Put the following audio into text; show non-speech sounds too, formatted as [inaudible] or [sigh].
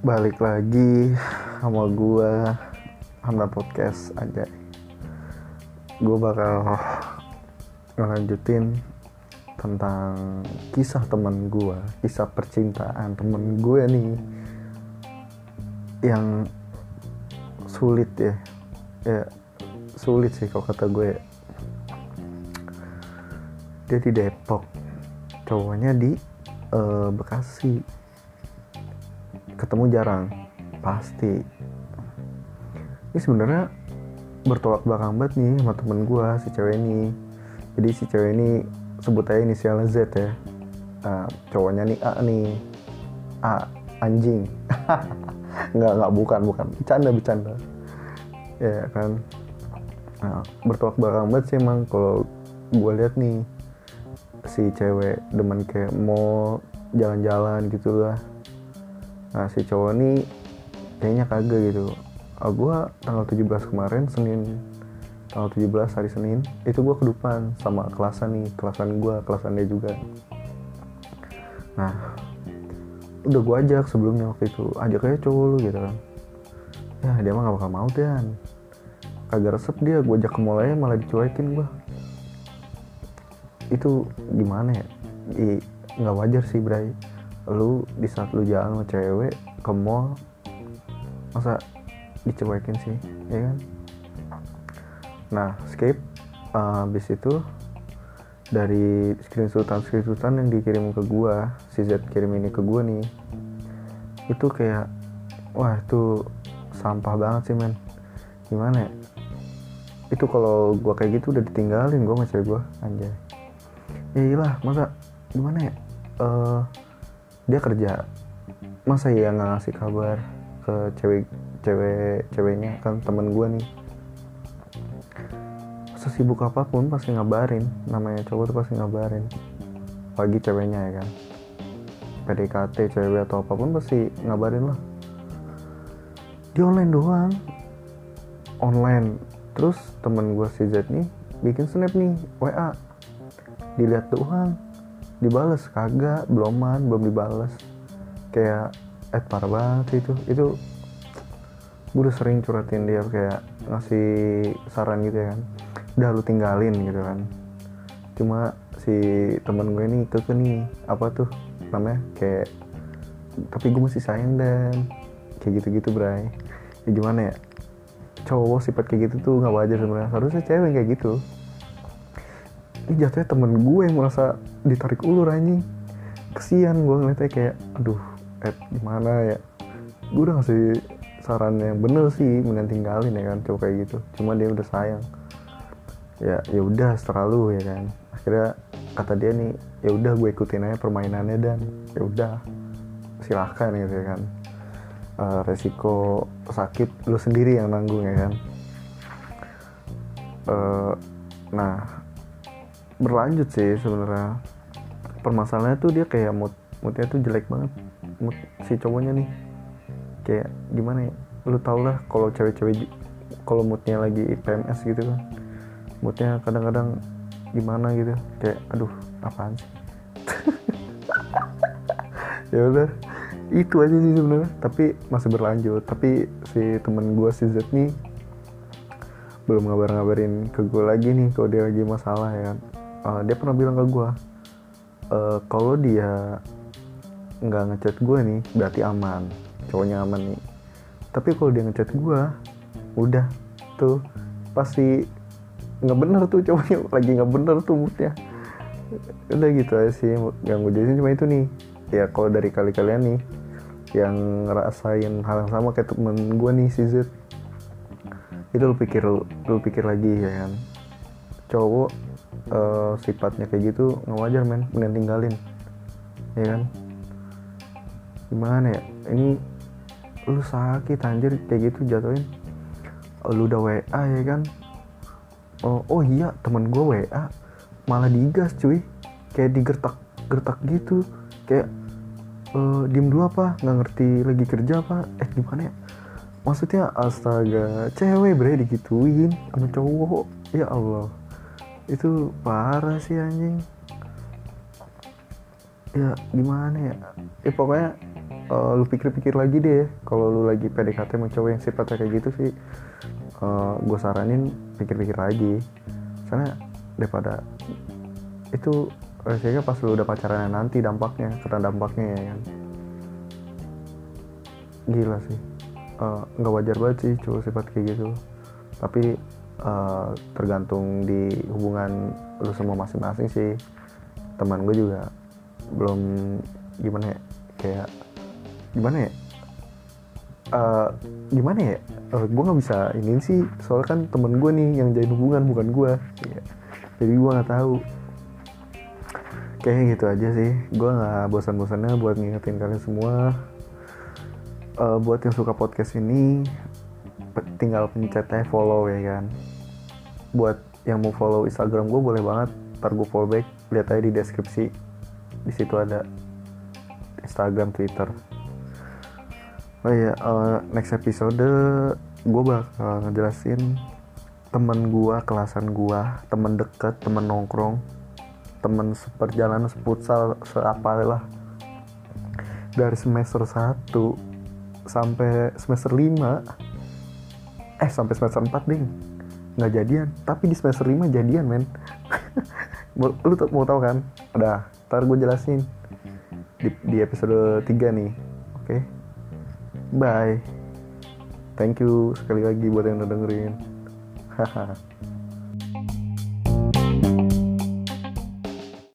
balik lagi sama gua sama podcast aja gue bakal ngelanjutin tentang kisah teman gua kisah percintaan temen gue nih yang sulit ya. Ya sulit sih kalau kata gue. Dia di Depok cowoknya di uh, Bekasi. Ketemu jarang pasti. Ini sebenarnya bertolak belakang banget nih sama temen gue si cewek ini. Jadi si cewek ini sebut aja inisialnya Z ya. Nah, cowoknya nih A nih. A anjing. [laughs] Nggak nggak bukan bukan. Bercanda bercanda. Ya kan? Nah, bertolak belakang banget sih emang kalau gue lihat nih si cewek demen kayak mau jalan-jalan gitu lah nah si cowok nih kayaknya kagak gitu. Oh, gue tanggal 17 kemarin Senin. Tanggal 17 hari Senin itu gue kedupan sama kelasan nih kelasan gue kelasan dia juga. Nah udah gue ajak sebelumnya waktu itu ajak aja cowok lu gitu kan. Ya dia mah gak bakal mau dan. Kagak resep dia gue ajak ke mall aja malah dicuekin gue itu gimana ya? Nggak wajar sih Bray. Lu di saat lu jalan sama cewek ke mall masa dicuekin sih ya kan? Nah skip. Uh, habis itu dari screenshotan screenshotan yang dikirim ke gua si Z kirim ini ke gua nih itu kayak wah itu sampah banget sih men. Gimana ya? Itu kalau gua kayak gitu udah ditinggalin gua sama cewek gua anjay ya iyalah masa gimana ya? Uh, dia kerja. Masa ya nggak ngasih kabar ke cewek cewek ceweknya? Kan temen gue nih. Sesibuk apa pun pasti ngabarin. Namanya cowok tuh pasti ngabarin. Pagi ceweknya ya kan. PDKT cewek atau apa pun pasti ngabarin lah. Di online doang. Online. Terus temen gue si Z nih bikin snap nih WA dilihat doang dibales. Kagak beloman belum dibales. Kayak eh parah banget itu. Itu gue udah sering curhatin dia kayak ngasih saran gitu ya kan. Udah lu tinggalin gitu kan. Cuma si temen gue ini keke nih apa tuh namanya kayak tapi gue masih sayang dan kayak gitu-gitu bray. Ya gimana ya cowok sifat kayak gitu tuh nggak wajar sebenarnya. Harusnya cewek kayak gitu ini jatuhnya temen gue yang merasa ditarik ulur anjing. Kesian gue ngeliatnya kayak aduh eh gimana ya? Gue udah ngasih saran yang bener sih mending tinggalin ya kan coba kayak gitu. Cuma dia udah sayang. Ya ya udah setelah lu ya kan. Akhirnya kata dia nih ya udah gue ikutin aja permainannya dan ya udah silahkan gitu ya kan. Uh, resiko sakit lu sendiri yang nanggung ya kan. Uh, nah berlanjut sih sebenarnya. Permasalahannya tuh dia kayak mood moodnya tuh jelek banget. Mood si cowoknya nih. Kayak gimana ya? Lu tau lah kalau cewek-cewek kalau moodnya lagi PMS gitu kan. Moodnya kadang-kadang gimana gitu. Kayak aduh apaan sih? [laughs] Ya udah. Itu aja sih sebenarnya. Tapi masih berlanjut. Tapi si temen gue si Z nih belum ngabar-ngabarin ke gue lagi nih kalau dia lagi masalah ya kan uh, dia pernah bilang ke gue uh, kalau dia nggak ngechat gue nih berarti aman. Cowoknya aman nih. Tapi kalau dia ngechat gue udah tuh pasti nggak bener tuh cowoknya [laughs] lagi nggak bener tuh moodnya. Udah gitu aja sih yang gue jelasin cuma itu nih. Ya kalau dari kali kalian nih yang ngerasain hal yang sama kayak temen gue nih si Z. Itu lu pikir lu pikir lagi ya kan cowok uh, sifatnya kayak gitu nggak wajar men. Mending tinggalin. Ya kan? Gimana ya? Ini lu sakit anjir kayak gitu jatuhin. Lu udah WA ya kan? Oh, oh iya temen gue WA malah digas cuy. Kayak digertak gertak gitu. Kayak uh, diem dulu apa? Nggak ngerti lagi kerja apa? Eh gimana ya? Maksudnya astaga cewek bre digituin sama cowok. Ya Allah itu parah sih anjing. Ya gimana ya? Eh pokoknya uh, lu pikir-pikir lagi deh. Kalau lu lagi PDKT mau cowok yang sifatnya kayak gitu sih uh, gue saranin pikir-pikir lagi. Karena daripada itu resikonya pas lu udah pacaran nanti dampaknya kena dampaknya ya kan. Gila sih. Uh, nggak wajar banget sih cowok sifat kayak gitu. Tapi uh, tergantung di hubungan lu semua masing-masing sih. Teman gue juga belum gimana ya kayak gimana ya? Uh, gimana ya? Uh, gue nggak bisa ini sih soalnya kan temen gue nih yang jadi hubungan bukan gue ya. jadi gue nggak tahu. Kayaknya gitu aja sih. Gue nggak bosan-bosannya buat ngingetin kalian semua. Uh, buat yang suka podcast ini tinggal pencet follow ya kan? Buat yang mau follow Instagram gue boleh banget. Ntar gue follow back lihat aja di deskripsi. Di situ ada Instagram Twitter. Oh iya uh, next episode gue bakal ngejelasin temen gue kelasan gue temen deket temen nongkrong temen seperjalanan seputsal seapa lah dari semester 1 sampai semester 5 eh sampai semester 4 ding. Nggak jadian. Tapi di semester 5 jadian men. [laughs] Lu tuh mau tahu kan? Udah ntar gue jelasin. Di, di episode 3 nih oke? Okay? bye. Thank you sekali lagi buat yang udah dengerin. haha [laughs]